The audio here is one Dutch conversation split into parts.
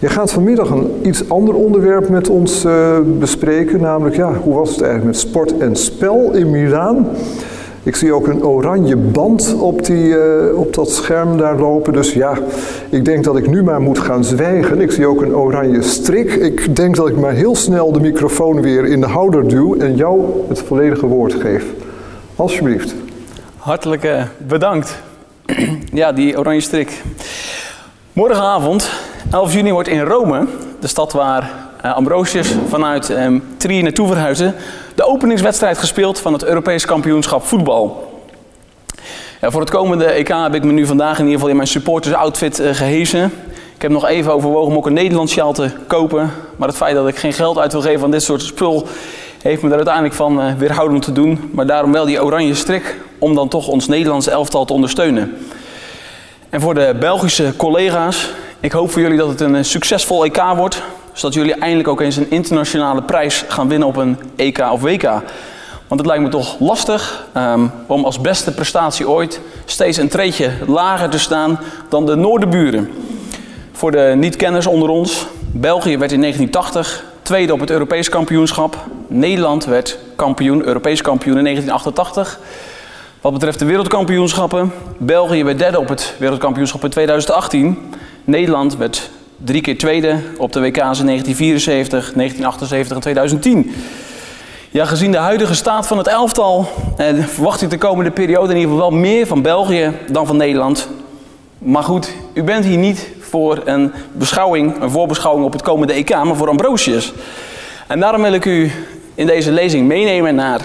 Je gaat vanmiddag een iets ander onderwerp met ons uh, bespreken, namelijk ja, hoe was het eigenlijk met sport en spel in Milaan? Ik zie ook een oranje band op, die, uh, op dat scherm daar lopen. Dus ja, ik denk dat ik nu maar moet gaan zwijgen. Ik zie ook een oranje strik. Ik denk dat ik maar heel snel de microfoon weer in de houder duw en jou het volledige woord geef. Alsjeblieft. Hartelijk bedankt. ja, die oranje strik. Morgenavond, 11 juni, wordt in Rome, de stad waar uh, Ambrosius vanuit um, Trier naartoe verhuisde, de openingswedstrijd gespeeld van het Europees kampioenschap voetbal. Voor het komende EK heb ik me nu vandaag in ieder geval in mijn supporters outfit uh, gehezen. Ik heb nog even overwogen om ook een Nederlands sjaal te kopen. Maar het feit dat ik geen geld uit wil geven aan dit soort spul heeft me er uiteindelijk van uh, weerhouden om te doen. Maar daarom wel die oranje strik om dan toch ons Nederlandse elftal te ondersteunen. En voor de Belgische collega's, ik hoop voor jullie dat het een succesvol EK wordt. Zodat jullie eindelijk ook eens een internationale prijs gaan winnen op een EK of WK. Want het lijkt me toch lastig um, om als beste prestatie ooit steeds een treetje lager te staan dan de Noorderburen. Voor de niet-kenners onder ons, België werd in 1980 tweede op het Europees kampioenschap. Nederland werd kampioen, Europees kampioen in 1988. Wat betreft de wereldkampioenschappen, België werd derde op het wereldkampioenschap in 2018. Nederland werd drie keer tweede op de WK's in 1974, 1978 en 2010. Ja, gezien de huidige staat van het elftal eh, verwacht ik de komende periode in ieder geval wel meer van België dan van Nederland. Maar goed, u bent hier niet voor een beschouwing, een voorbeschouwing op het komende EK, maar voor Ambrosius. En daarom wil ik u in deze lezing meenemen naar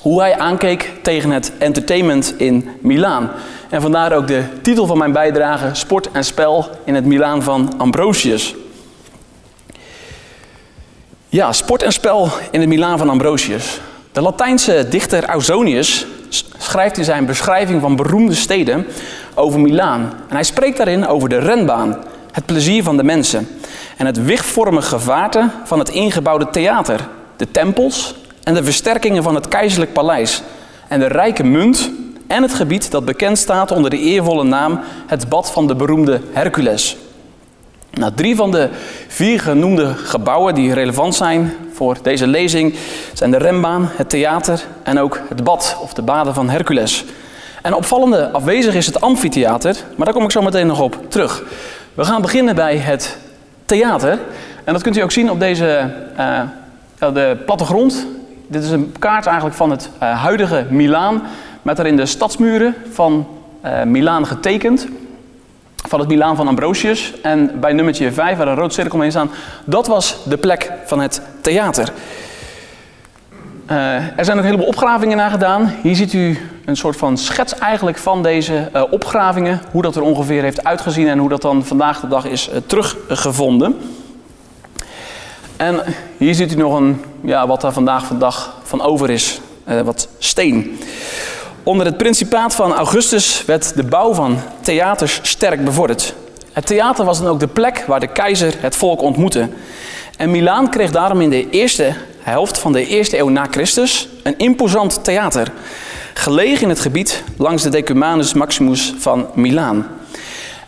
hoe hij aankeek tegen het entertainment in Milaan. En vandaar ook de titel van mijn bijdrage: Sport en Spel in het Milaan van Ambrosius. Ja, sport en spel in het Milaan van Ambrosius. De Latijnse dichter Ausonius schrijft in zijn beschrijving van beroemde steden over Milaan. En hij spreekt daarin over de renbaan, het plezier van de mensen en het wichtvormige gevaarte van het ingebouwde theater, de tempels en de versterkingen van het keizerlijk paleis en de rijke munt en het gebied dat bekend staat onder de eervolle naam het bad van de beroemde Hercules. Nou, drie van de vier genoemde gebouwen die relevant zijn voor deze lezing zijn de rembaan, het theater en ook het bad of de baden van Hercules. En opvallende afwezig is het amfitheater, maar daar kom ik zo meteen nog op terug. We gaan beginnen bij het theater. En dat kunt u ook zien op deze uh, de plattegrond. Dit is een kaart eigenlijk van het uh, huidige Milaan, met daarin de stadsmuren van uh, Milaan getekend van het Milaan van Ambrosius. En bij nummertje 5, waar een rood cirkel mee staan, dat was de plek van het theater. Uh, er zijn ook een heleboel opgravingen naar gedaan. Hier ziet u een soort van schets eigenlijk van deze uh, opgravingen. Hoe dat er ongeveer heeft uitgezien en hoe dat dan vandaag de dag is teruggevonden. En hier ziet u nog een, ja, wat er vandaag de dag van over is. wat steen. Onder het principaat van Augustus werd de bouw van theaters sterk bevorderd. Het theater was dan ook de plek waar de keizer het volk ontmoette. En Milaan kreeg daarom in de eerste helft van de eerste eeuw na Christus een imposant theater. Gelegen in het gebied langs de Decumanus Maximus van Milaan.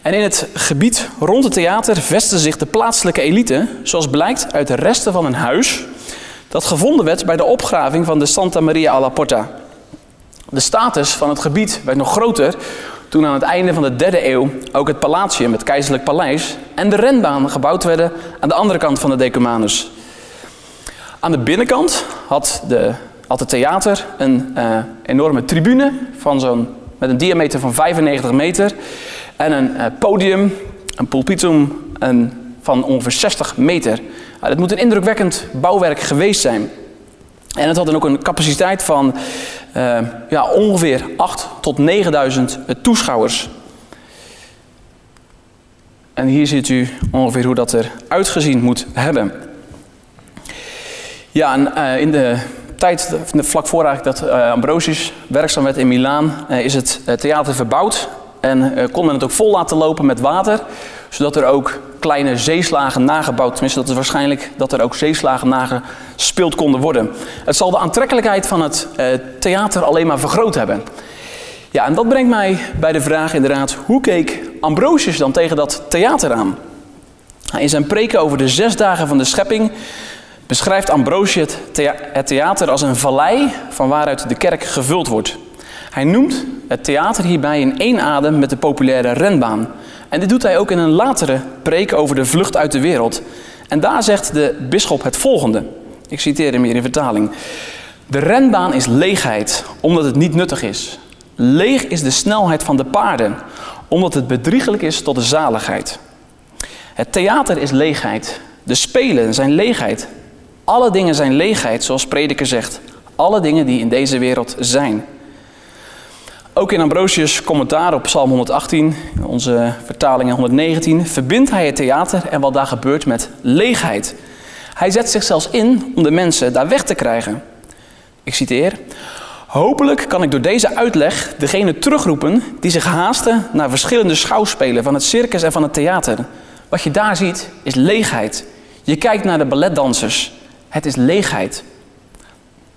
En in het gebied rond het theater vestigde zich de plaatselijke elite, zoals blijkt uit de resten van een huis dat gevonden werd bij de opgraving van de Santa Maria alla Porta. De status van het gebied werd nog groter toen aan het einde van de derde eeuw ook het Palatium, het keizerlijk paleis, en de renbaan gebouwd werden aan de andere kant van de Decumanus. Aan de binnenkant had, de, het theater een uh, enorme tribune van zo'n, met een diameter van 95 meter en een uh, podium, een pulpitum van ongeveer 60 meter. Uh, dat moet een indrukwekkend bouwwerk geweest zijn. En het had dan ook een capaciteit van uh, ja, ongeveer 8 tot 9000 toeschouwers. En hier ziet u ongeveer hoe dat er uitgezien moet hebben. Ja, en uh, in de tijd, vlak voor dat uh, Ambrosius werkzaam werd in Milaan, is het theater verbouwd. En kon men het ook vol laten lopen met water, zodat er ook kleine zeeslagen nagebouwd, tenminste dat is waarschijnlijk dat er ook zeeslagen nagespeeld konden worden. Het zal de aantrekkelijkheid van het uh, theater alleen maar vergroot hebben. Ja, en dat brengt mij bij de vraag inderdaad, hoe keek Ambrosius dan tegen dat theater aan? In zijn preken over de zes dagen van de schepping beschrijft Ambrosius het theater als een vallei van waaruit de kerk gevuld wordt. Hij noemt het theater hierbij in één adem met de populaire renbaan. En dit doet hij ook in een latere preek over de vlucht uit de wereld. En daar zegt de bisschop het volgende. Ik citeer hem hier in vertaling. De renbaan is leegheid, omdat het niet nuttig is. Leeg is de snelheid van de paarden, omdat het bedriegelijk is tot de zaligheid. Het theater is leegheid. De spelen zijn leegheid. Alle dingen zijn leegheid, zoals prediker zegt. Alle dingen die in deze wereld zijn. Ook in Ambrosius' commentaar op Psalm 118, onze vertaling 119, verbindt hij het theater en wat daar gebeurt met leegheid. Hij zet zich zelfs in om de mensen daar weg te krijgen. Ik citeer. Hopelijk kan ik door deze uitleg degene terugroepen die zich haasten naar verschillende schouwspelen van het circus en van het theater. Wat je daar ziet is leegheid. Je kijkt naar de balletdansers. Het is leegheid.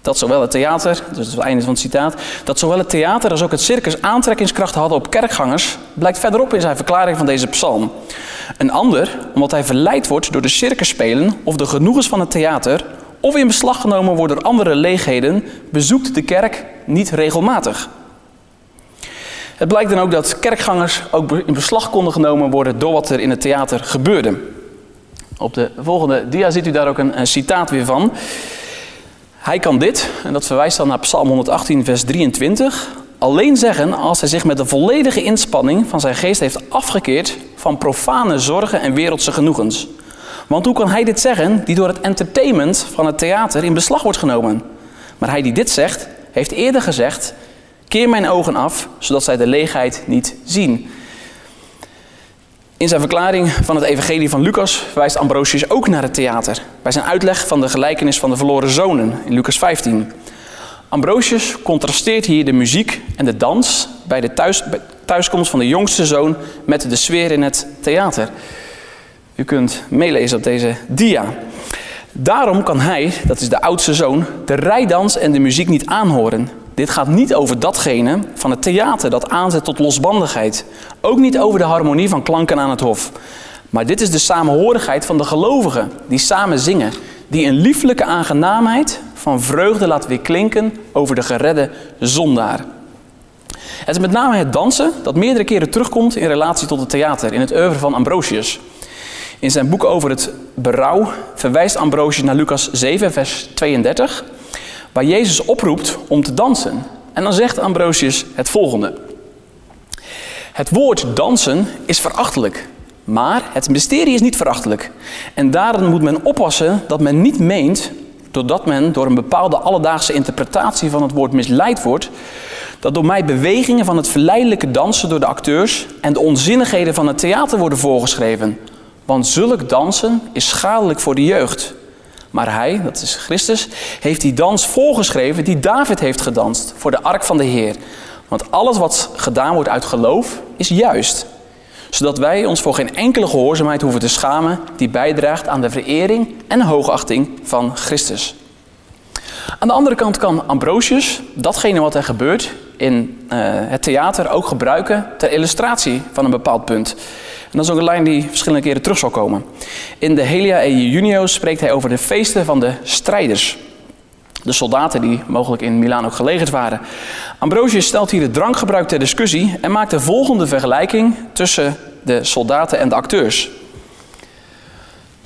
Dat zowel het theater, dus het, einde van het citaat, dat zowel het theater als ook het circus aantrekkingskracht hadden op kerkgangers, blijkt verderop in zijn verklaring van deze psalm. Een ander, omdat hij verleid wordt door de circusspelen of de genoegens van het theater, of in beslag genomen wordt door andere leegheden, bezoekt de kerk niet regelmatig. Het blijkt dan ook dat kerkgangers ook in beslag konden genomen worden door wat er in het theater gebeurde. Op de volgende dia ziet u daar ook een, een citaat weer van. Hij kan dit, en dat verwijst dan naar Psalm 118, vers 23, alleen zeggen als hij zich met de volledige inspanning van zijn geest heeft afgekeerd van profane zorgen en wereldse genoegens. Want hoe kan hij dit zeggen die door het entertainment van het theater in beslag wordt genomen? Maar hij die dit zegt, heeft eerder gezegd: Keer mijn ogen af, zodat zij de leegheid niet zien. In zijn verklaring van het Evangelie van Lucas wijst Ambrosius ook naar het theater, bij zijn uitleg van de gelijkenis van de verloren zonen in Lucas 15. Ambrosius contrasteert hier de muziek en de dans bij de thuis, thuiskomst van de jongste zoon met de sfeer in het theater. U kunt meelezen op deze dia. Daarom kan hij, dat is de oudste zoon, de rijdans en de muziek niet aanhoren. Dit gaat niet over datgene van het theater dat aanzet tot losbandigheid. Ook niet over de harmonie van klanken aan het hof. Maar dit is de samenhorigheid van de gelovigen die samen zingen. Die een lieflijke aangenaamheid van vreugde laat weer klinken over de geredde zondaar. Het is met name het dansen dat meerdere keren terugkomt in relatie tot het theater in het oeuvre van Ambrosius. In zijn boek over het berouw verwijst Ambrosius naar Lucas 7, vers 32, waar Jezus oproept om te dansen. En dan zegt Ambrosius het volgende. Het woord dansen is verachtelijk, maar het mysterie is niet verachtelijk. En daarom moet men oppassen dat men niet meent, doordat men door een bepaalde alledaagse interpretatie van het woord misleid wordt, dat door mij bewegingen van het verleidelijke dansen door de acteurs en de onzinnigheden van het theater worden voorgeschreven. Want zulk dansen is schadelijk voor de jeugd. Maar hij, dat is Christus, heeft die dans voorgeschreven die David heeft gedanst voor de ark van de Heer. Want alles wat gedaan wordt uit geloof is juist. Zodat wij ons voor geen enkele gehoorzaamheid hoeven te schamen die bijdraagt aan de verering en hoogachting van Christus. Aan de andere kant kan Ambrosius datgene wat er gebeurt in uh, het theater ook gebruiken ter illustratie van een bepaald punt. En dat is ook een lijn die verschillende keren terug zal komen. In de Helia e Junio spreekt hij over de feesten van de strijders. De soldaten die mogelijk in Milaan ook gelegerd waren. Ambrosius stelt hier het drankgebruik ter discussie en maakt de volgende vergelijking tussen de soldaten en de acteurs.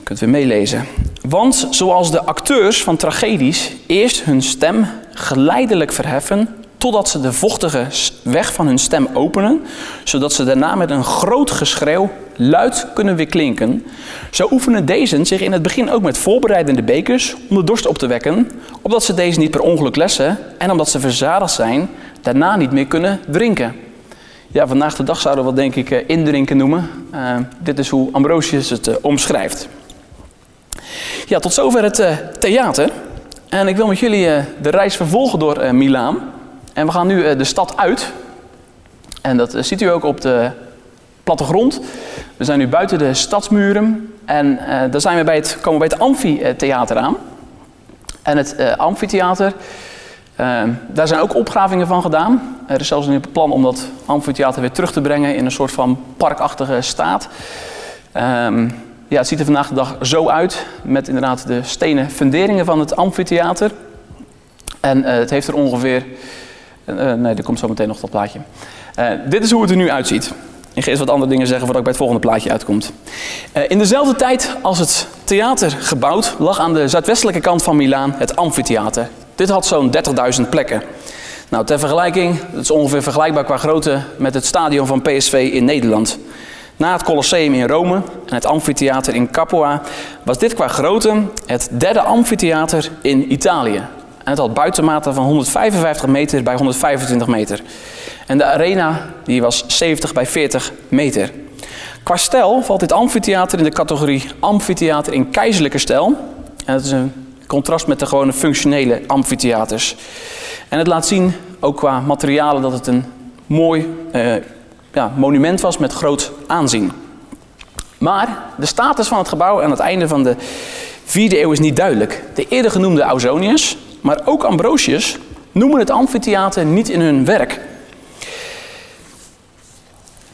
Kunt u meelezen. Want zoals de acteurs van tragedies eerst hun stem geleidelijk verheffen totdat ze de vochtige weg van hun stem openen, zodat ze daarna met een groot geschreeuw luid kunnen weer klinken. Zo oefenen deze zich in het begin ook met voorbereidende bekers om de dorst op te wekken, opdat ze deze niet per ongeluk lessen en omdat ze verzadigd zijn, daarna niet meer kunnen drinken. Ja, vandaag de dag zouden we dat denk ik eh, indrinken noemen. Uh, dit is hoe Ambrosius het uh, omschrijft. Ja, tot zover het theater. En ik wil met jullie de reis vervolgen door Milaan. En we gaan nu eh, de stad uit. En dat eh, ziet u ook op de plattegrond. We zijn nu buiten de stadsmuren. En uh, daar zijn we bij het, komen we bij het amfitheater aan. En het amfitheater, uh, daar zijn ook opgravingen van gedaan. Er is zelfs een plan om dat amfitheater weer terug te brengen in een soort van parkachtige staat. Um, ja, het ziet er vandaag de dag zo uit, met inderdaad de stenen funderingen van het amfitheater. En het heeft er ongeveer, nee, er komt zo meteen nog dat plaatje. dit is hoe het er nu uitziet. Ik ga eerst wat andere dingen zeggen voordat ik bij het volgende plaatje uitkomt. in dezelfde tijd als het theater gebouwd lag aan de zuidwestelijke kant van Milaan het amfitheater. Dit had zo'n 30.000 plekken. Nou, ter vergelijking, het is ongeveer vergelijkbaar qua grootte met het stadion van PSV in Nederland. Na het Colosseum in Rome en het amfitheater in Capua was dit qua grootte het derde amfitheater in Italië. En het had buitenmaten van 155 meter bij 125 meter. En de arena die was 70 bij 40 meter. Qua stijl valt dit amfitheater in de categorie amfitheater in keizerlijke stijl. En dat is een contrast met de gewone functionele amfitheaters. En het laat zien, ook qua materialen, dat het een mooi eh, ja, monument was met groot aanzien. Maar de status van het gebouw aan het einde van de 4e eeuw is niet duidelijk. De eerder genoemde Ausonius, maar ook Ambrosius, noemen het amfitheater niet in hun werk.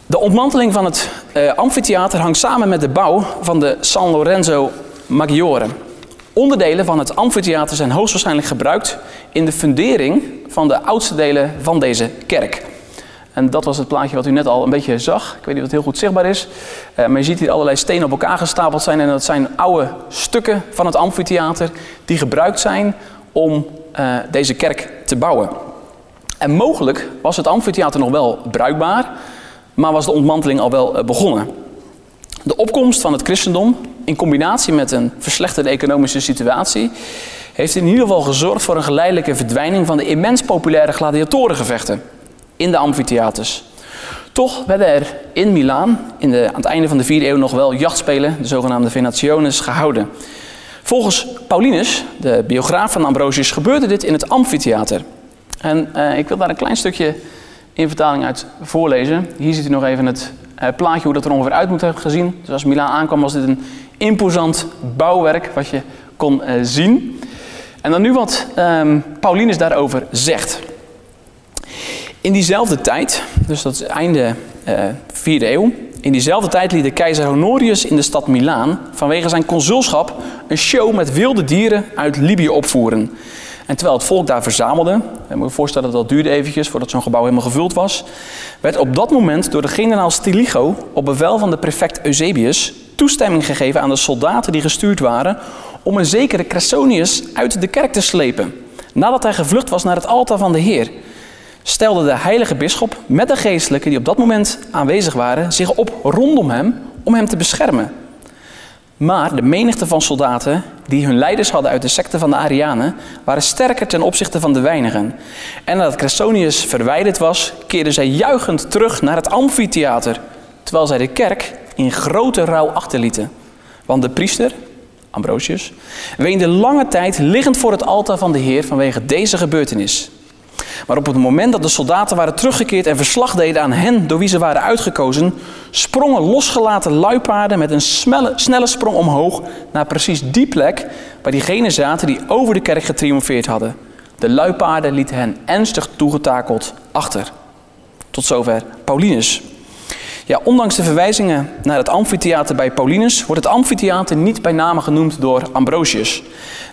De ontmanteling van het uh, amfitheater hangt samen met de bouw van de San Lorenzo Maggiore. Onderdelen van het amfitheater zijn hoogstwaarschijnlijk gebruikt in de fundering van de oudste delen van deze kerk. En dat was het plaatje wat u net al een beetje zag. Ik weet niet of het heel goed zichtbaar is. Uh, maar je ziet hier allerlei stenen op elkaar gestapeld zijn. En dat zijn oude stukken van het amfitheater die gebruikt zijn om uh, deze kerk te bouwen. En mogelijk was het amfitheater nog wel bruikbaar, maar was de ontmanteling al wel uh, begonnen. De opkomst van het christendom in combinatie met een verslechterde economische situatie heeft in ieder geval gezorgd voor een geleidelijke verdwijning van de immens populaire gladiatorengevechten in de amfitheaters. Toch werden er in Milaan in de, aan het einde van de 4e eeuw nog wel jachtspelen, de zogenaamde Venationes, gehouden. Volgens Paulinus, de biograaf van Ambrosius, gebeurde dit in het amfitheater. En uh, ik wil daar een klein stukje in vertaling uit voorlezen. Hier ziet u nog even het uh, plaatje hoe dat er ongeveer uit moet hebben gezien. Dus als Milaan aankwam was dit een imposant bouwwerk wat je kon uh, zien. En dan nu wat um, Paulinus daarover zegt. In diezelfde tijd, dus dat is einde 4e eeuw, in diezelfde tijd liet de keizer Honorius in de stad Milaan vanwege zijn consulschap een show met wilde dieren uit Libië opvoeren. En terwijl het volk daar verzamelde, en moet je voorstellen dat dat duurde eventjes voordat zo'n gebouw helemaal gevuld was, werd op dat moment door de generaal Stilicho op bevel van de prefect Eusebius toestemming gegeven aan de soldaten die gestuurd waren om een zekere Cresonius uit de kerk te slepen, nadat hij gevlucht was naar het altaar van de Heer stelde de heilige bisschop met de geestelijken die op dat moment aanwezig waren zich op rondom hem om hem te beschermen. Maar de menigte van soldaten die hun leiders hadden uit de secte van de Arianen waren sterker ten opzichte van de weinigen. En nadat Cresonius verwijderd was, keerden zij juichend terug naar het amfitheater, terwijl zij de kerk in grote rouw achterlieten. Want de priester, Ambrosius, weende lange tijd liggend voor het altaar van de Heer vanwege deze gebeurtenis. Maar op het moment dat de soldaten waren teruggekeerd en verslag deden aan hen door wie ze waren uitgekozen, sprongen losgelaten luipaarden met een snelle, sprong omhoog naar precies die plek waar diegenen zaten die over de kerk getriomfeerd hadden. De luipaarden lieten hen ernstig toegetakeld achter. Tot zover Paulinus. Ja, ondanks de verwijzingen naar het amfitheater bij Paulinus wordt het amfitheater niet bij name genoemd door Ambrosius.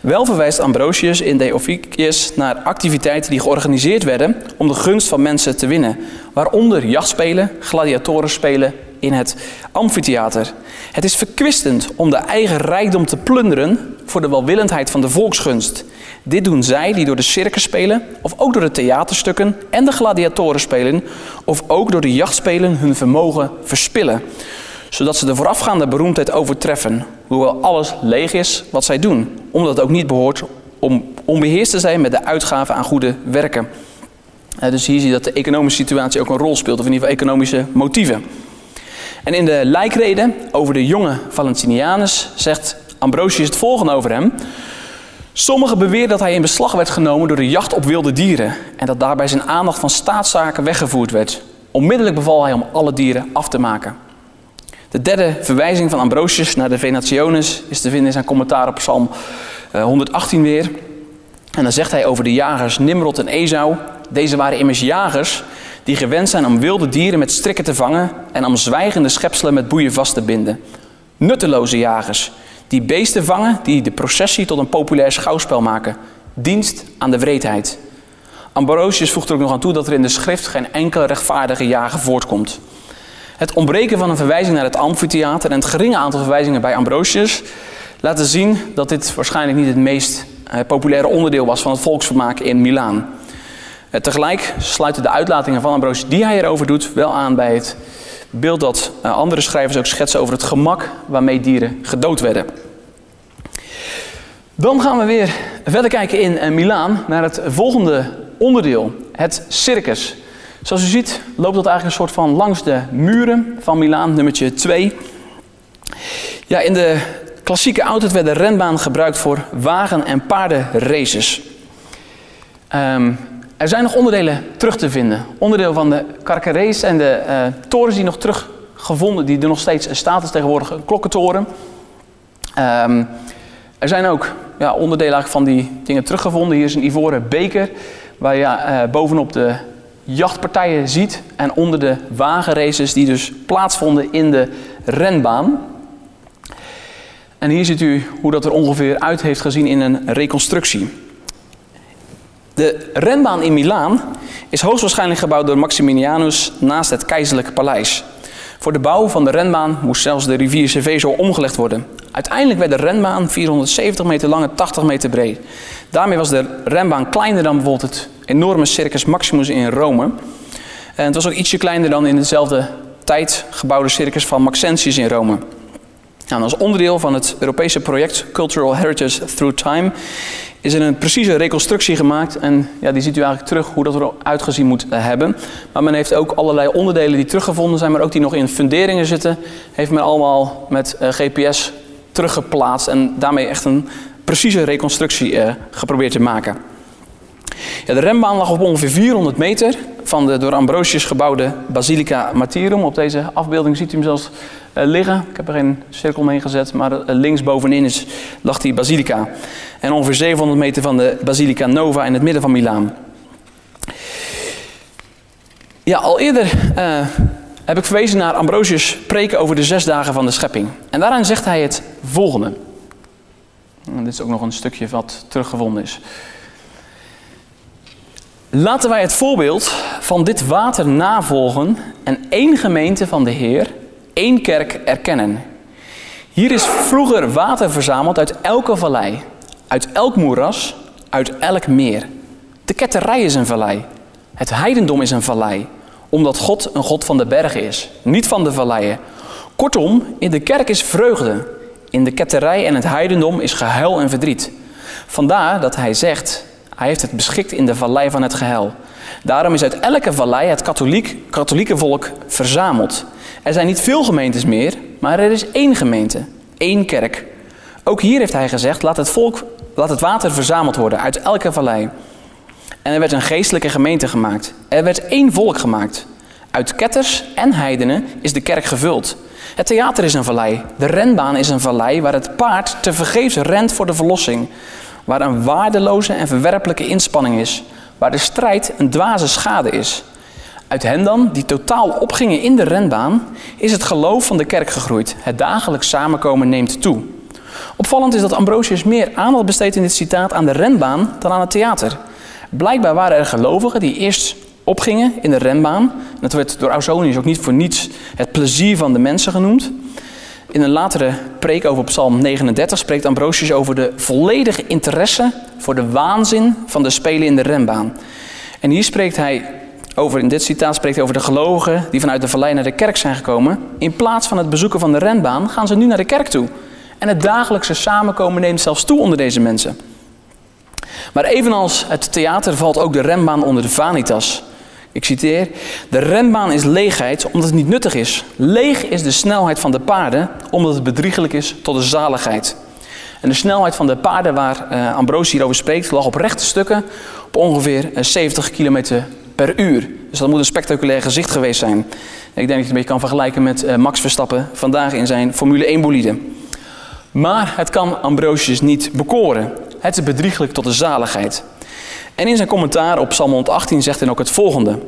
Wel verwijst Ambrosius in De naar activiteiten die georganiseerd werden om de gunst van mensen te winnen, waaronder jachtspelen, gladiatorenspelen in het amfitheater. Het is verkwistend om de eigen rijkdom te plunderen voor de welwillendheid van de volksgunst. Dit doen zij die door de circus spelen, of ook door de theaterstukken en de gladiatoren spelen, of ook door de jachtspelen hun vermogen verspillen, zodat ze de voorafgaande beroemdheid overtreffen, hoewel alles leeg is wat zij doen, omdat het ook niet behoort om onbeheerst te zijn met de uitgave aan goede werken. Eh, dus hier zie je dat de economische situatie ook een rol speelt, of in ieder geval economische motieven. En in de lijkrede over de jonge Valentinianus zegt Ambrosius het volgende over hem. Sommigen beweren dat hij in beslag werd genomen door de jacht op wilde dieren en dat daarbij zijn aandacht van staatszaken weggevoerd werd. Onmiddellijk beval hij om alle dieren af te maken. De derde verwijzing van Ambrosius naar de Venationes is te vinden in zijn commentaar op Psalm 118 eh, weer. En dan zegt hij over de jagers Nimrod en Esau. Deze waren immers jagers die gewend zijn om wilde dieren met strikken te vangen en om zwijgende schepselen met boeien vast te binden. Nutteloze jagers, die beesten vangen, die de processie tot een populair schouwspel maken. Dienst aan de wreedheid. Ambrosius voegt er ook nog aan toe dat er in de schrift geen enkele rechtvaardige jager voortkomt. Het ontbreken van een verwijzing naar het amfitheater en het geringe aantal verwijzingen bij Ambrosius laten zien dat dit waarschijnlijk niet het meest eh, populaire onderdeel was van het volksvermaak in Milaan. Eh, tegelijk sluiten de uitlatingen van Ambrosius die hij erover doet wel aan bij het beeld dat eh, andere schrijvers ook schetsen over het gemak waarmee dieren gedood werden. Dan gaan we weer verder kijken in uh, Milaan naar het volgende onderdeel, het circus. Zoals u ziet loopt dat eigenlijk een soort van langs de muren van Milaan, nummertje 2. Ja, in de klassieke auto's werd de renbaan gebruikt voor wagen- en paardenraces. Um, er zijn nog onderdelen terug te vinden. Onderdeel van de karkerees en de uh, torens die nog teruggevonden, die er nog steeds staat, is tegenwoordig een klokkentoren. Um, er zijn ook ja, onderdelen van die dingen teruggevonden. Hier is een ivoren beker, waar je uh, bovenop de jachtpartijen ziet. En onder de wagenraces die dus plaatsvonden in de renbaan. En hier ziet u hoe dat er ongeveer uit heeft gezien in een reconstructie. De renbaan in Milaan is hoogstwaarschijnlijk gebouwd door Maximinianus naast het keizerlijke paleis. Voor de bouw van de renbaan moest zelfs de rivier Seveso omgelegd worden. Uiteindelijk werd de renbaan 470 meter lang en 80 meter breed. Daarmee was de renbaan kleiner dan bijvoorbeeld het enorme Circus Maximus in Rome. En het was ook ietsje kleiner dan in dezelfde tijd gebouwde circus van Maxentius in Rome. Nou, als onderdeel van het Europese project Cultural Heritage Through Time is er een precieze reconstructie gemaakt. En ja, die ziet u eigenlijk terug hoe dat eruit gezien moet hebben. Maar men heeft ook allerlei onderdelen die teruggevonden zijn, maar ook die nog in funderingen zitten, heeft men allemaal met uh, GPS teruggeplaatst en daarmee echt een precieze reconstructie uh, geprobeerd te maken. De rembaan lag op ongeveer 400 meter van de door Ambrosius gebouwde Basilica Martyrum. Op deze afbeelding ziet u hem zelfs uh, liggen. Ik heb er geen cirkel mee gezet, maar uh, links bovenin is, lag die basilica. En ongeveer 700 meter van de Basilica Nova in het midden van Milaan. Ja, al eerder uh, heb ik verwezen naar Ambrosius' preken over de zes dagen van de schepping. En daarin zegt hij het volgende. En dit is ook nog een stukje wat teruggevonden is. Laten wij het voorbeeld van dit water navolgen en één gemeente van de Heer, één kerk erkennen. Hier is vroeger water verzameld uit elke vallei, uit elk moeras, uit elk meer. De ketterij is een vallei. Het heidendom is een vallei, omdat God een God van de bergen is, niet van de valleien. Kortom, in de kerk is vreugde. In de ketterij en het heidendom is gehuil en verdriet. Vandaar dat hij zegt, hij heeft het beschikt in de vallei van het geheil. Daarom is uit elke vallei het katholiek, katholieke volk verzameld. Er zijn niet veel gemeentes meer, maar er is één gemeente, één kerk. Ook hier heeft hij gezegd, laat het, volk, laat het water verzameld worden uit elke vallei. En er werd een geestelijke gemeente gemaakt. Er werd één volk gemaakt. Uit ketters en heidenen is de kerk gevuld. Het theater is een vallei. De renbaan is een vallei waar het paard te vergeefs rent voor de verlossing. Waar een waardeloze en verwerpelijke inspanning is. Waar de strijd een dwaze schade is. Uit hen dan, die totaal opgingen in de renbaan, is het geloof van de kerk gegroeid. Het dagelijks samenkomen neemt toe. Opvallend is dat Ambrosius meer aandacht besteedt in dit citaat aan de renbaan dan aan het theater. Blijkbaar waren er gelovigen die eerst opgingen in de renbaan. Dat werd door Ausonius ook niet voor niets het plezier van de mensen genoemd. In een latere preek over Psalm 39 spreekt Ambrosius over de volledige interesse voor de waanzin van de spelen in de renbaan. En hier spreekt hij over, in dit citaat spreekt hij over de gelovigen die vanuit de vallei naar de kerk zijn gekomen. In plaats van het bezoeken van de renbaan gaan ze nu naar de kerk toe. En het dagelijkse samenkomen neemt zelfs toe onder deze mensen. Maar evenals het theater valt ook de renbaan onder de vanitas. Ik citeer: De renbaan is leegheid omdat het niet nuttig is. Leeg is de snelheid van de paarden omdat het bedriegelijk is tot de zaligheid. En de snelheid van de paarden waar uh, Ambrosi hierover spreekt lag op rechte stukken op ongeveer 70 km per uur. Dus dat moet een spectaculair gezicht geweest zijn. Ik denk dat je het een beetje kan vergelijken met uh, Max Verstappen vandaag in zijn Formule 1 bolide. Maar het kan Ambrosius niet bekoren. Het is bedrieglijk tot de zaligheid. En in zijn commentaar op Psalm 118 zegt hij ook het volgende.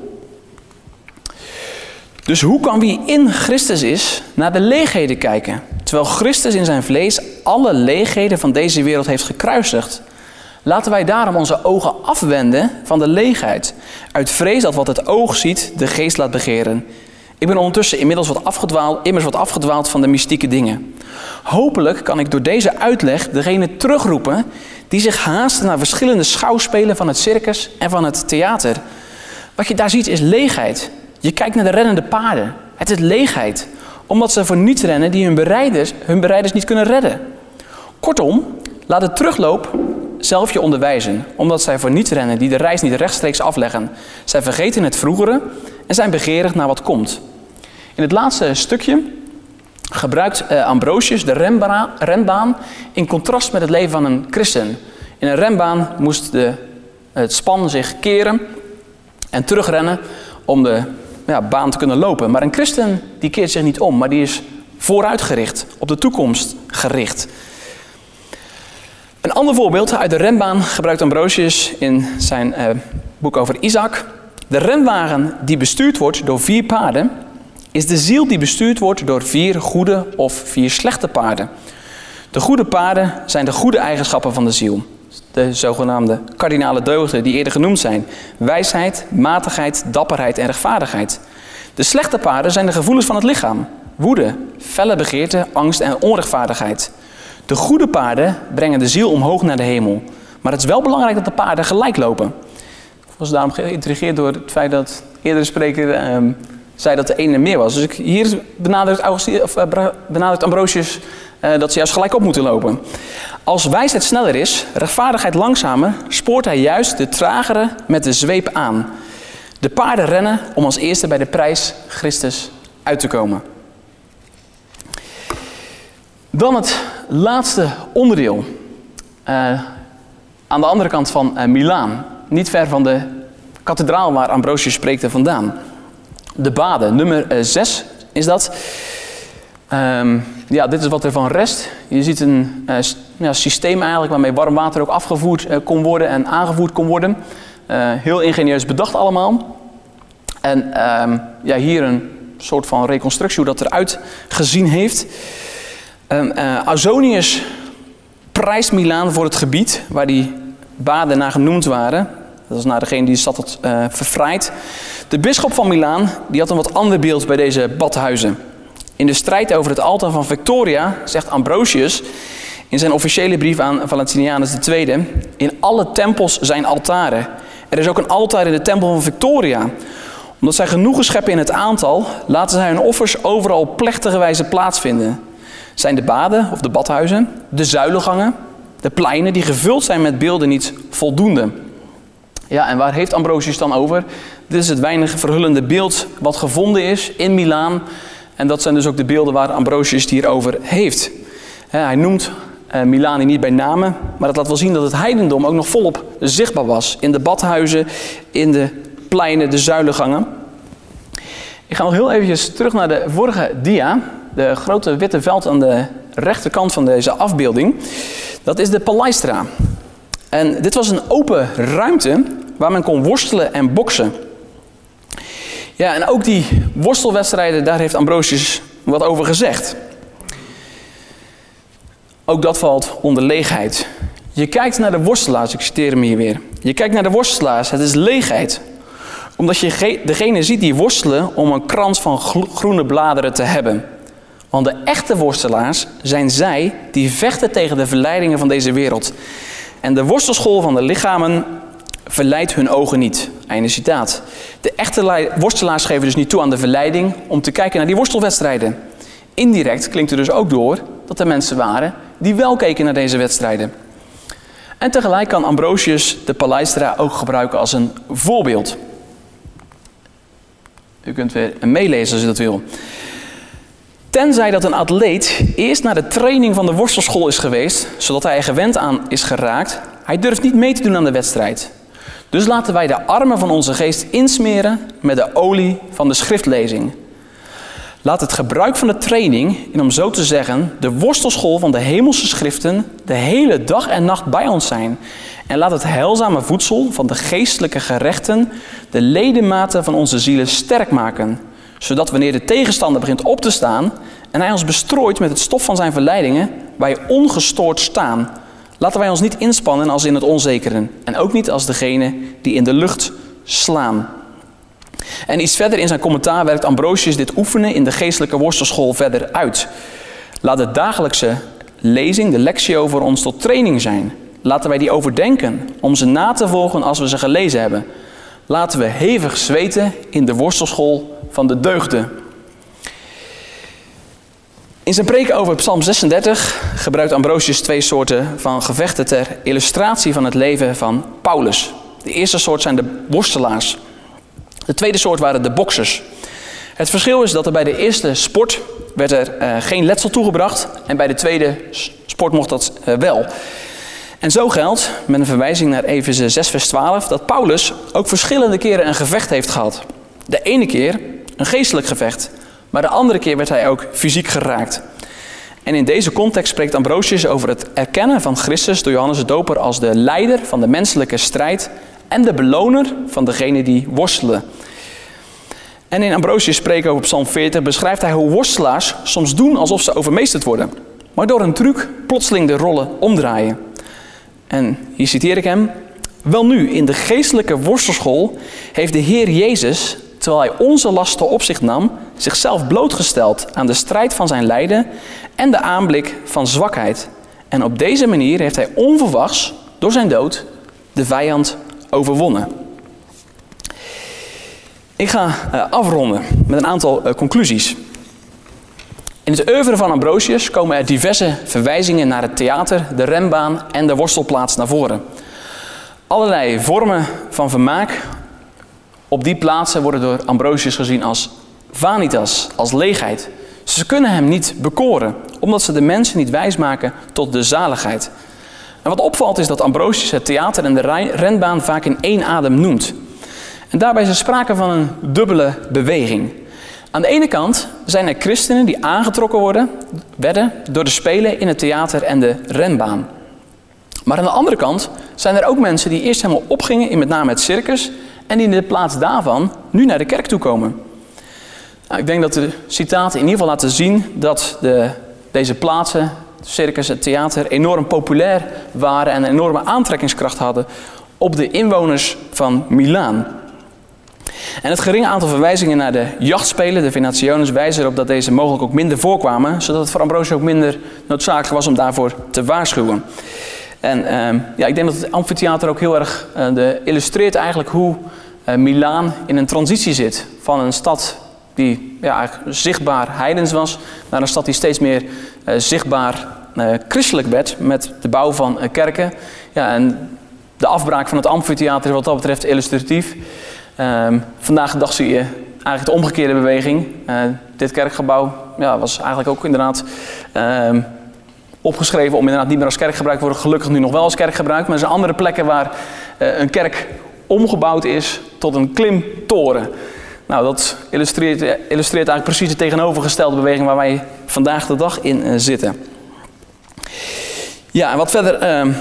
Dus hoe kan wie in Christus is naar de leegheden kijken, terwijl Christus in zijn vlees alle leegheden van deze wereld heeft gekruisigd? Laten wij daarom onze ogen afwenden van de leegheid, uit vrees dat wat het oog ziet de geest laat begeren. Ik ben ondertussen inmiddels wat afgedwaald, immers wat afgedwaald van de mystieke dingen. Hopelijk kan ik door deze uitleg degene terugroepen die zich haasten naar verschillende schouwspelen van het circus en van het theater. Wat je daar ziet is leegheid. Je kijkt naar de rennende paarden. Het is leegheid, omdat ze voor niets rennen die hun bereiders, hun bereiders niet kunnen redden. Kortom, laat de terugloop zelf je onderwijzen, omdat zij voor niets rennen die de reis niet rechtstreeks afleggen. Zij vergeten het vroegere en zijn begeerig naar wat komt. In het laatste stukje gebruikt uh, Ambrosius de renbaan, in contrast met het leven van een christen. In een renbaan moest de, het span zich keren en terugrennen om de ja, baan te kunnen lopen. Maar een christen die keert zich niet om, maar die is vooruitgericht, op de toekomst gericht. Een ander voorbeeld uit de renbaan gebruikt Ambrosius in zijn uh, boek over Isaac. De renwagen die bestuurd wordt door vier paarden, is de ziel die bestuurd wordt door vier goede of vier slechte paarden. De goede paarden zijn de goede eigenschappen van de ziel. De zogenaamde kardinale deugden die eerder genoemd zijn. Wijsheid, matigheid, dapperheid en rechtvaardigheid. De slechte paarden zijn de gevoelens van het lichaam. Woede, felle begeerte, angst en onrechtvaardigheid. De goede paarden brengen de ziel omhoog naar de hemel. Maar het is wel belangrijk dat de paarden gelijk lopen. Ik was daarom geïntrigeerd door het feit dat eerdere spreker ehm, zei dat de ene meer was. Dus ik, hier benadrukt, of, uh, benadrukt Ambrosius uh, dat ze juist gelijk op moeten lopen. Als wijsheid sneller is, rechtvaardigheid langzamer, spoort hij juist de tragere met de zweep aan. De paarden rennen om als eerste bij de prijs Christus uit te komen. Dan het laatste onderdeel. Uh, aan de andere kant van uh, Milaan. Niet ver van de kathedraal waar Ambrosius spreekt vandaan. De baden, nummer 6 uh, is dat. Um, ja, dit is wat er van rest. Je ziet een ja, systeem eigenlijk waarmee warm water ook afgevoerd kon worden en aangevoerd kon worden. heel ingenieus bedacht allemaal. En um, ja, hier een soort van reconstructie hoe dat eruit gezien heeft. Um, uh, Ausonius prijst Milaan voor het gebied waar die baden naar genoemd waren. Dat is naar degene die de stad had uh, verfraaid. De bisschop van Milaan die had een wat ander beeld bij deze badhuizen. In de strijd over het altaar van Victoria zegt Ambrosius in zijn officiële brief aan Valentinianus II: In alle tempels zijn altaren. Er is ook een altaar in de tempel van Victoria. Omdat zij genoegen scheppen in het aantal, laten zij hun offers overal op plechtige wijze plaatsvinden zijn de baden of de badhuizen, de zuilengangen, de pleinen die gevuld zijn met beelden niet voldoende. Ja, en waar heeft Ambrosius dan over? Dit is het weinig verhullende beeld wat gevonden is in Milaan. En dat zijn dus ook de beelden waar Ambrosius het hier over heeft. Hij noemt uh, Milaan niet bij name, maar dat laat wel zien dat het heidendom ook nog volop zichtbaar was. In de badhuizen, in de pleinen, de zuilengangen. Ik ga nog heel eventjes terug naar de vorige dia de grote witte veld aan de rechterkant van deze afbeelding, dat is de Palaistra. En dit was een open ruimte waar men kon worstelen en boksen. Ja, en ook die worstelwedstrijden, daar heeft Ambrosius wat over gezegd. Ook dat valt onder leegheid. Je kijkt naar de worstelaars, ik citeer hem hier weer. Je kijkt naar de worstelaars, het is leegheid. Omdat je degene ziet die worstelen om een krans van groene bladeren te hebben. Want de echte worstelaars zijn zij die vechten tegen de verleidingen van deze wereld. En de worstelschool van de lichamen verleidt hun ogen niet. Einde citaat. De echte worstelaars geven dus niet toe aan de verleiding om te kijken naar die worstelwedstrijden. Indirect klinkt er dus ook door dat er mensen waren die wel keken naar deze wedstrijden. En tegelijk kan Ambrosius de Palaistra ook gebruiken als een voorbeeld. U kunt weer meelezen als u dat wil. Tenzij dat een atleet eerst naar de training van de worstelschool is geweest, zodat hij er gewend aan is geraakt, hij durft niet mee te doen aan de wedstrijd. Dus laten wij de armen van onze geest insmeren met de olie van de schriftlezing. Laat het gebruik van de training, in om zo te zeggen, de worstelschool van de hemelse schriften, de hele dag en nacht bij ons zijn. En laat het heilzame voedsel van de geestelijke gerechten de ledematen van onze zielen sterk maken Zodat wanneer de tegenstander begint op te staan en hij ons bestrooit met het stof van zijn verleidingen, wij ongestoord staan. Laten wij ons niet inspannen als in het onzekere en ook niet als degene die in de lucht slaan. En iets verder in zijn commentaar werkt Ambrosius dit oefenen in de geestelijke worstelschool verder uit. Laat de dagelijkse lezing, de lectio, voor ons tot training zijn. Laten wij die overdenken om ze na te volgen als we ze gelezen hebben. Laten we hevig zweten in de worstelschool van de deugden. In zijn preek over Psalm 36 gebruikt Ambrosius twee soorten van gevechten ter illustratie van het leven van Paulus. De eerste soort zijn de worstelaars. De tweede soort waren de boksers. Het verschil is dat er bij de eerste sport werd er uh, geen letsel toegebracht en bij de tweede sport mocht dat uh, wel. En zo geldt, met een verwijzing naar Efeze 6 vers 12, dat Paulus ook verschillende keren een gevecht heeft gehad. De ene keer een geestelijk gevecht, maar de andere keer werd hij ook fysiek geraakt. En in deze context spreekt Ambrosius over het erkennen van Christus door Johannes de Doper als de leider van de menselijke strijd en de beloner van degene die worstelen. En in Ambrosius spreken over Psalm 40 beschrijft hij hoe worstelaars soms doen alsof ze overmeesterd worden, maar door een truc plotseling de rollen omdraaien. En hier citeer ik hem. Wel nu, in de geestelijke worstelschool heeft de Heer Jezus, terwijl hij onze lasten op zich nam, zichzelf blootgesteld aan de strijd van zijn lijden en de aanblik van zwakheid. En op deze manier heeft hij onverwachts, door zijn dood, de vijand overwonnen. Ik ga uh, afronden met een aantal uh, conclusies. In het oeuvre van Ambrosius komen er diverse verwijzingen naar het theater, de renbaan en de worstelplaats naar voren. Allerlei vormen van vermaak op die plaatsen worden door Ambrosius gezien als vanitas, als leegheid. Ze kunnen hem niet bekoren, omdat ze de mensen niet wijsmaken tot de zaligheid. En wat opvalt is dat Ambrosius het theater en de renbaan vaak in één adem noemt. En daarbij is er sprake van een dubbele beweging. Aan de ene kant zijn er christenen die aangetrokken worden, werden door de spelen in het theater en de renbaan. Maar aan de andere kant zijn er ook mensen die eerst helemaal opgingen in met name het circus en die in de plaats daarvan nu naar de kerk toe komen. Nou, ik denk dat de citaten in ieder geval laten zien dat de, deze plaatsen, circus, het theater, enorm populair waren en een enorme aantrekkingskracht hadden op de inwoners van Milaan. En het geringe aantal verwijzingen naar de jachtspelen, de Venationes, wijzen erop dat deze mogelijk ook minder voorkwamen, zodat het voor Ambrosius ook minder noodzakelijk was om daarvoor te waarschuwen. En uh, ja, ik denk dat het amfitheater ook heel erg uh, de, illustreert eigenlijk hoe uh, Milaan in een transitie zit. Van een stad die ja, zichtbaar heidens was, naar een stad die steeds meer uh, zichtbaar christelijk werd met de bouw van kerken. Ja, en de afbraak van het amfitheater is wat dat betreft illustratief. Um, vandaag de dag zie je eigenlijk de omgekeerde beweging. Uh, dit kerkgebouw ja, was eigenlijk ook inderdaad um, opgeschreven om inderdaad niet meer als kerk gebruikt te worden. Gelukkig nu nog wel als kerk gebruikt. Maar er zijn andere plekken waar uh, een kerk omgebouwd is tot een klimtoren. Nou, dat illustreert, illustreert eigenlijk precies de tegenovergestelde beweging waar wij vandaag de dag in zitten. Ja, en wat verder uh,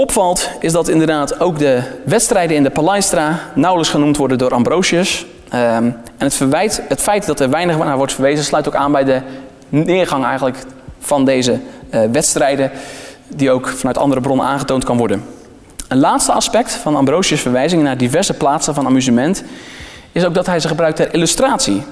opvalt is dat inderdaad ook de wedstrijden in de Palaistra nauwelijks genoemd worden door Ambrosius. Um, en het, verwijt, het feit dat er weinig naar wordt verwezen sluit ook aan bij de neergang eigenlijk van deze uh, wedstrijden, die ook vanuit andere bronnen aangetoond kan worden. Een laatste aspect van Ambrosius' verwijzingen naar diverse plaatsen van amusement is ook dat hij ze gebruikt ter illustratie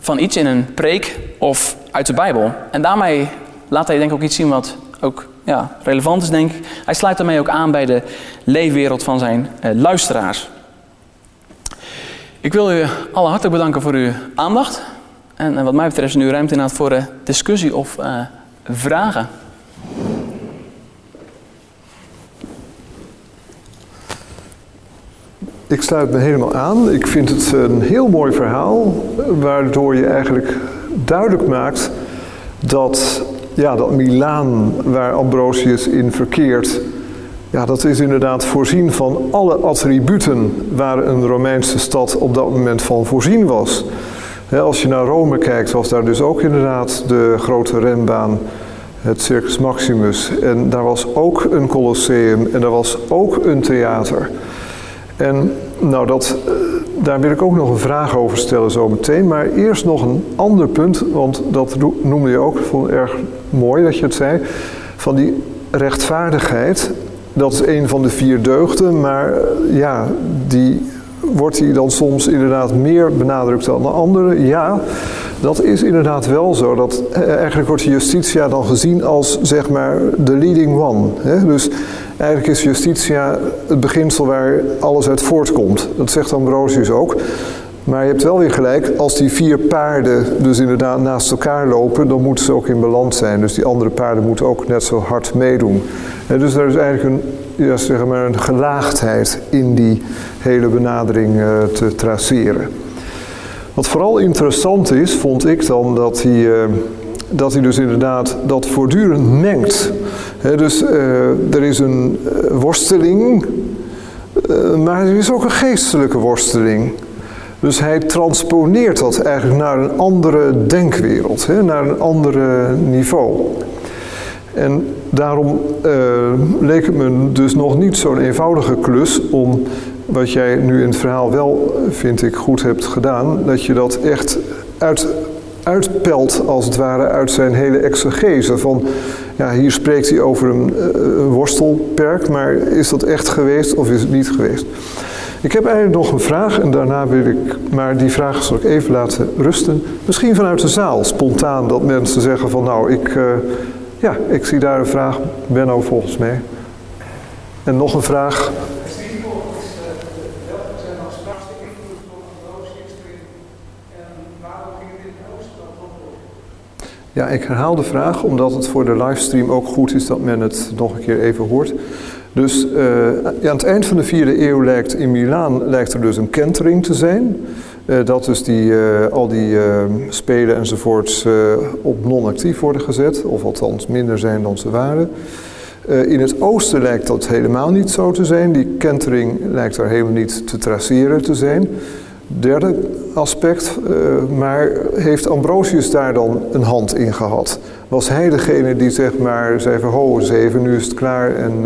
van iets in een preek of uit de Bijbel. En daarmee laat hij denk ik ook iets zien wat ook ja, relevant is, denk ik. Hij sluit daarmee ook aan bij de leefwereld van zijn uh, luisteraars. Ik wil u alle hartelijk bedanken voor uw aandacht. En, wat mij betreft is nu ruimte inderdaad voor uh, discussie of uh, vragen. Ik sluit me helemaal aan. Ik vind het een heel mooi verhaal, waardoor je eigenlijk duidelijk maakt dat ja, dat Milaan waar Ambrosius in verkeert, ja, dat is inderdaad voorzien van alle attributen waar een Romeinse stad op dat moment van voorzien was. als je naar Rome kijkt, was daar dus ook inderdaad de grote renbaan, het Circus Maximus. En daar was ook een Colosseum en daar was ook een theater. En nou, dat, eh, daar wil ik ook nog een vraag over stellen zo meteen. Maar eerst nog een ander punt, want dat noemde je ook, vond het erg mooi dat je het zei. Van die rechtvaardigheid, dat is een van de vier deugden, maar eh, ja, die wordt die dan soms inderdaad meer benadrukt dan de andere? Ja, dat is inderdaad wel zo. Dat, eh, eigenlijk wordt justitia dan gezien als zeg maar de leading one. Hè? Dus eigenlijk is justitia het beginsel waar alles uit voortkomt. Dat zegt Ambrosius ook. Maar je hebt wel weer gelijk, als die vier paarden dus inderdaad naast elkaar lopen, dan moeten ze ook in balans zijn. Dus die andere paarden moeten ook net zo hard meedoen. En dus er is eigenlijk een, ja, zeg maar een gelaagdheid in die hele benadering uh, te traceren. Wat vooral interessant is, vond ik dan, dat hij, uh, dat hij dus inderdaad dat voortdurend mengt. Dus uh, er is een worsteling, maar er is ook een geestelijke worsteling. Dus hij transponeert dat eigenlijk naar een andere denkwereld, naar een andere niveau. En daarom leek het me dus nog niet zo'n eenvoudige klus om, wat jij nu in het verhaal wel, vind ik, goed hebt gedaan, dat je dat echt uit, uitpelt, als het ware, uit zijn hele exegese. Van, ja, hier spreekt hij over een, uh, een worstelperk, maar is dat echt geweest of is het niet geweest? Ik heb eigenlijk nog een vraag en daarna wil ik, maar die vraag zal ik even laten rusten. Misschien vanuit de zaal, spontaan, dat mensen zeggen van nou, ik, uh, ja, ik zie daar een vraag. Benno volgens mij. En nog een vraag. Ja, ik herhaal de vraag omdat het voor de livestream ook goed is dat men het nog een keer even hoort. Dus uh, aan het eind van de vierde eeuw lijkt in Milaan lijkt er dus een kentering te zijn. Uh, dat dus die, uh, al die spelen enzovoorts op non-actief worden gezet, of althans minder zijn dan ze waren. in het oosten lijkt dat helemaal niet zo te zijn. Die kentering lijkt er helemaal niet te traceren te zijn. Derde aspect, maar heeft Ambrosius daar dan een hand in gehad? Was hij degene die zeg maar zei van, ho, zeven, nu is het klaar en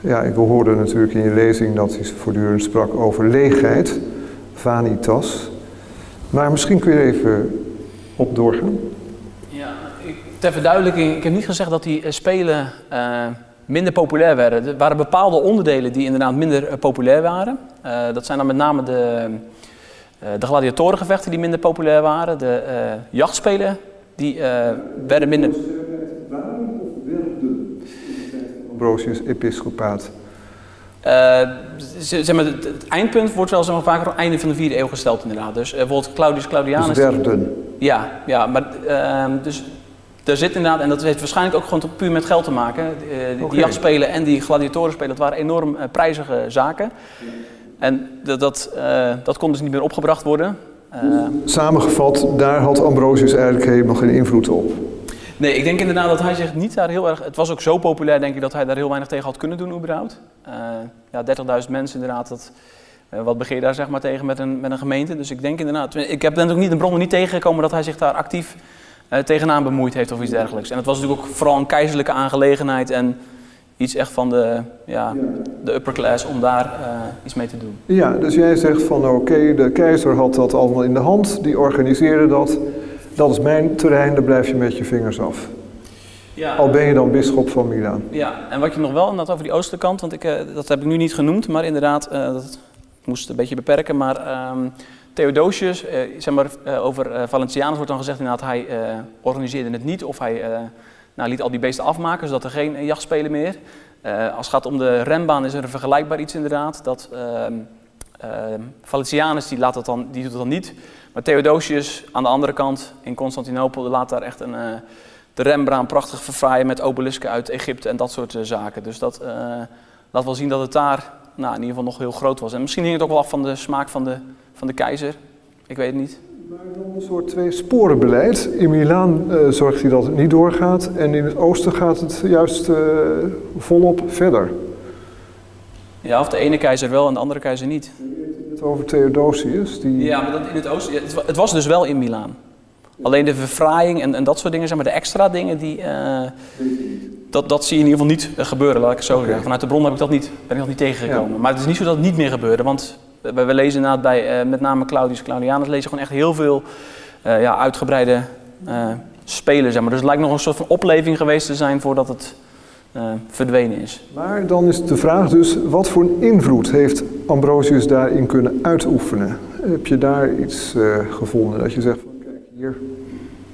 ja, ik hoorde natuurlijk in je lezing dat hij voortdurend sprak over leegheid, vanitas. Maar misschien kun je even op doorgaan. Ja, ter verduidelijking, ik heb niet gezegd dat die eh, spelen minder populair werden. Er waren bepaalde onderdelen die inderdaad minder populair waren. Dat zijn dan met name de, de gladiatorengevechten die minder populair waren. De jachtspelen die werden minder... Ambrosius episcopaat? Uh, zeg maar, het, het, eindpunt wordt wel zeg maar, vaker op het einde van de vierde eeuw gesteld inderdaad. Dus uh, bijvoorbeeld Claudius Claudianus... Dus werden. Ja, ja maar uh, dus er zit inderdaad, en dat heeft waarschijnlijk ook gewoon puur met geld te maken. Okay. die jachtspelen en die gladiatorenspelen, dat waren enorm prijzige zaken. En dat, dat, dat kon dus niet meer opgebracht worden. Samengevat, daar had Ambrosius eigenlijk helemaal geen invloed op. Nee, ik denk inderdaad dat hij zich niet daar heel erg... Het was ook zo populair, denk ik, dat hij daar heel weinig tegen had kunnen doen überhaupt. Uh, ja, 30.000 mensen inderdaad, dat, uh, wat begeer je daar zeg maar tegen met een, met een gemeente? Dus ik denk inderdaad... Ik heb dan ook niet een bron niet tegengekomen dat hij zich daar actief uh, tegenaan bemoeid heeft of iets dergelijks. En het was natuurlijk ook vooral een keizerlijke aangelegenheid en iets echt van de, ja, de upper class om daar iets mee te doen. Ja, dus jij zegt van oké, okay, de keizer had dat allemaal in de hand, die organiseerde dat dat is mijn terrein, daar blijf je met je vingers af. Ja. Al ben je dan bisschop van Milaan. Ja, en wat je nog wel inderdaad over die oostelijke kant, want ik, uh, dat heb ik nu niet genoemd, maar inderdaad, uh, dat moest een beetje beperken, maar um, Theodosius, zeg maar, over Valentianus wordt dan gezegd inderdaad, hij organiseerde het niet of hij nou, liet al die beesten afmaken, zodat er geen jachtspelen meer. als het gaat om de renbaan is er een vergelijkbaar iets inderdaad, dat ehm, ehm, Valentianus die, laat dat dan, die doet dat dan niet, maar Theodosius aan de andere kant in Constantinopel laat daar echt een, uh, de Rembrandt prachtig verfraaien met obelisken uit Egypte en dat soort uh, zaken. Dus dat uh, laat wel zien dat het daar nou, in ieder geval nog heel groot was. En misschien hing het ook wel af van de smaak van de, van de keizer. Ik weet het niet. Een soort twee sporenbeleid. In Milaan zorgt hij dat het niet doorgaat en in het oosten gaat het juist volop verder. Ja, of de ene keizer wel en de andere keizer niet het over Theodosius. Die... Ja, maar dat in het oosten. Het was dus wel in Milaan. Alleen de verfraaiing en, en dat soort dingen, zeg maar de extra dingen, die, uh, dat, dat zie je in ieder geval niet gebeuren, laat ik het zo okay. zeggen. Vanuit de bron heb ik dat niet, ben ik nog niet tegengekomen. Ja. Maar het is niet zo dat het niet meer gebeurde, want We, lezen inderdaad bij, uh, met name Claudius Claudianus, lezen gewoon echt heel veel uh, ja, uitgebreide uh, spelen. Zeg maar. Dus het lijkt nog een soort van opleving geweest te zijn voordat het verdwenen is. Maar dan is de vraag dus, wat voor een invloed heeft Ambrosius daarin kunnen uitoefenen? Heb je daar iets gevonden dat je zegt van kijk hier...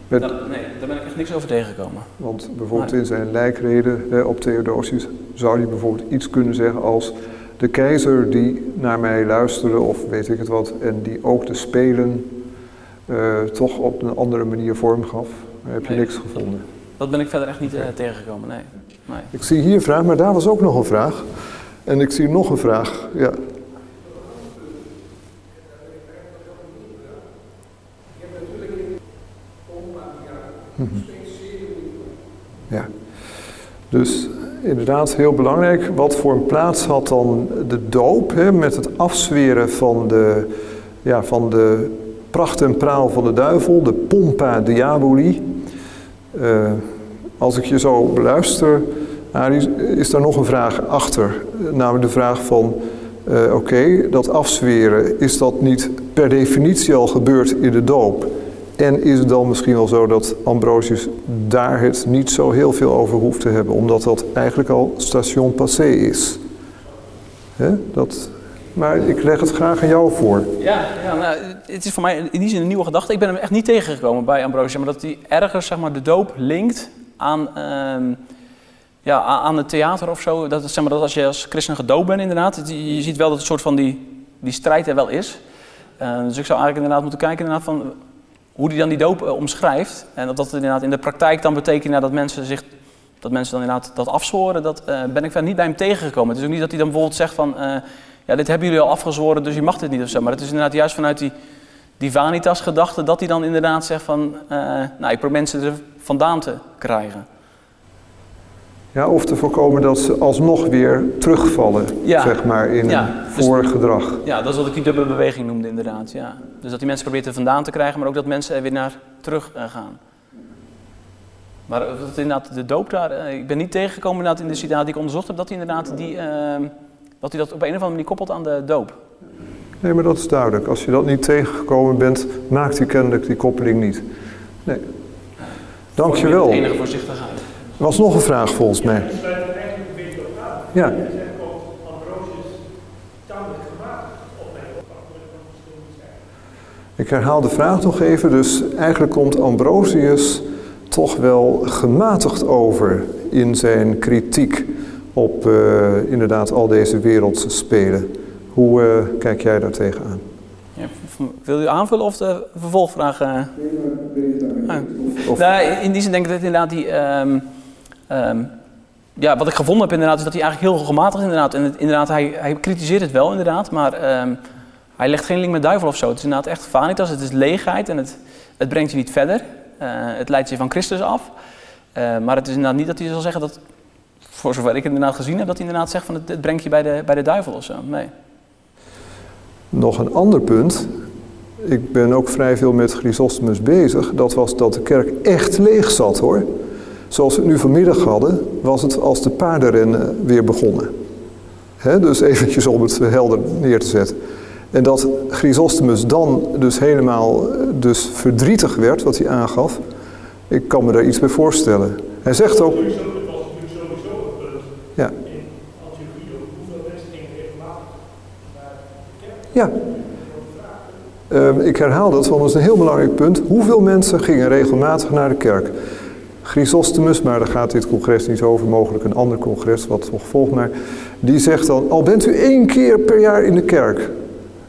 Met... nee, daar ben ik echt niks over tegengekomen. Want bijvoorbeeld in zijn lijkreden op Theodosius zou hij bijvoorbeeld iets kunnen zeggen als de keizer die naar mij luisterde of weet ik het wat en die ook de spelen uh, toch op een andere manier vorm gaf. Daar heb je niks gevonden. Dat ben ik verder echt niet uh, tegengekomen, nee. nee. Ik zie hier een vraag, maar daar was ook nog een vraag. En ik zie nog een vraag, ja. Ja. Dus inderdaad heel belangrijk. Wat voor een plaats had dan de doop hè, met het afzweren van de, ja, van de pracht en praal van de duivel, de pompa diaboli. Uh, als ik je zo beluister, Arie, is daar nog een vraag achter. Namelijk de vraag van, uh, oké, dat afzweren, is dat niet per definitie al gebeurd in de doop? En is het dan misschien wel zo dat Ambrosius daar het niet zo heel veel over hoeft te hebben, omdat dat eigenlijk al station passé is? Dat, maar ik leg het graag aan jou voor. Ja, ja nou, het is voor mij in die zin een nieuwe gedachte. Ik ben hem echt niet tegengekomen bij Ambrosius, maar dat hij ergens zeg maar, de doop linkt aan, uh, ja, aan het theater of zo. Dat, zeg maar, dat als je als christen gedoopt bent inderdaad, je ziet wel dat het soort van die, die strijd er wel is. Uh, dus ik zou eigenlijk inderdaad moeten kijken inderdaad van hoe hij dan die doop uh, omschrijft. En dat dat inderdaad in de praktijk dan betekent dat mensen zich dat mensen dan inderdaad dat afzworen, dat uh, ben ik verder niet bij hem tegengekomen. Het is ook niet dat hij dan bijvoorbeeld zegt van, uh, ja, dit hebben jullie al afgezworen, dus je mag dit niet of zo. Maar het is inderdaad juist vanuit die, die vanitas-gedachte dat hij dan inderdaad zegt van, nou, ik probeer mensen er vandaan te krijgen. Ja, of te voorkomen dat ze alsnog weer terugvallen, ja. zeg maar, in ja, een voorgedrag. Dus, ja, dat is wat ik die dubbele beweging noemde inderdaad, ja. Dus dat die mensen probeert er vandaan te krijgen, maar ook dat mensen er weer naar terug uh, gaan. Maar dat inderdaad de doop daar, uh, ik ben niet tegengekomen inderdaad in de citaat die ik onderzocht heb, dat hij inderdaad die, uh, dat, hij dat op een of andere manier koppelt aan de doop. Nee, maar dat is duidelijk. Als je dat niet tegengekomen bent, maakt hij kennelijk die koppeling niet. Nee. Dankjewel. De enige voorzichtigheid. Er was nog een vraag volgens mij. Ja. Ik herhaal de vraag nog even. Dus eigenlijk komt Ambrosius toch wel gematigd over in zijn kritiek op uh, inderdaad al deze wereldse spelen. Hoe uh, kijk jij daar tegenaan? Ja, wil u aanvullen of de vervolgvraag? Uh... Ah. Nou, in die zin denk ik dat inderdaad die... Um, um, ja, wat ik gevonden heb inderdaad is dat hij eigenlijk heel gematigd inderdaad. En inderdaad, hij, hij kritiseert het wel inderdaad, maar um, hij legt geen link met duivel of zo. Het is inderdaad echt vanitas, het is leegheid en het, het brengt je niet verder. Uh, het leidt je van Christus af. Uh, maar het is inderdaad niet dat hij zal zeggen dat, voor zover ik inderdaad gezien heb, dat hij inderdaad zegt van het, het brengt je bij de, bij de duivel of zo. Nee. Nog een ander punt. Ik ben ook vrij veel met Chrysostomus bezig. Dat was dat de kerk echt leeg zat hoor. Zoals we het nu vanmiddag hadden, was het als de paardenrennen weer begonnen. He, dus eventjes om het helder neer te zetten. En dat Chrysostomus dan dus helemaal dus verdrietig werd, wat hij aangaf. Ik kan me daar iets bij voorstellen. Hij zegt ook... Ja. Ja. Uh, ik herhaal dat, want dat is een heel belangrijk punt. Hoeveel mensen gingen regelmatig naar de kerk? Chrysostomus, maar daar gaat dit congres niet over, mogelijk een ander congres wat nog volgt. Maar die zegt dan, al bent u één keer per jaar in de kerk,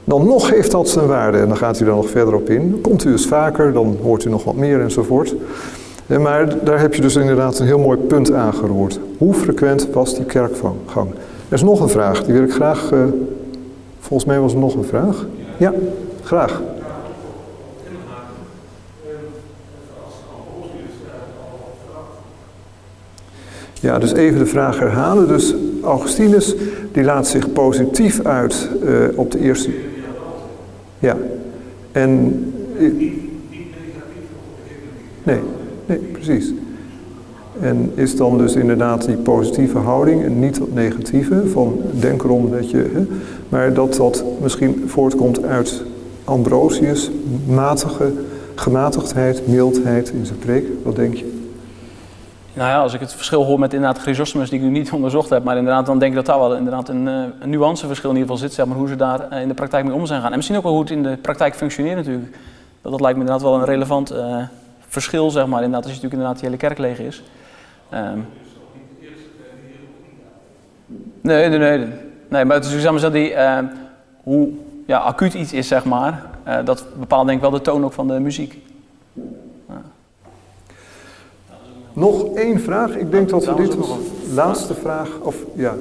dan nog heeft dat zijn waarde. En dan gaat hij er nog verder op in. Komt u eens vaker, dan hoort u nog wat meer enzovoort. Maar daar heb je dus inderdaad een heel mooi punt aangeroerd. Hoe frequent was die kerkgang? Er is nog een vraag, die wil ik graag... Uh, volgens mij was er nog een vraag. Ja, graag. Ja, dus even de vraag herhalen. Dus Augustinus die laat zich positief uit uh, op de eerste. Ja. En. Nee, nee, precies. En is dan dus inderdaad die positieve houding en niet dat negatieve van denk erom dat je, hè, maar dat dat misschien voortkomt uit Ambrosius matige gematigdheid, mildheid in zijn preek. Wat denk je? Nou ja, als ik het verschil hoor met inderdaad Chrysostomus, die ik nu niet onderzocht heb, maar inderdaad, dan denk ik dat daar wel inderdaad een, eh, een nuanceverschil in ieder geval zit, zeg maar, hoe ze daar eh, in de praktijk mee om zijn gaan. En misschien ook wel hoe het in de praktijk functioneert natuurlijk. Dat, dat lijkt me inderdaad wel een relevant uh, verschil, zeg maar, inderdaad, als je natuurlijk inderdaad die hele kerk leeg is. Um, nee, nee, nee. Nee, maar het is zeg maar, die, uh, hoe ja, acuut iets is, zeg maar, dat bepaalt denk ik wel de toon ook van de muziek. Nog één vraag. Ik denk dat we dit als laatste vraag, of ja,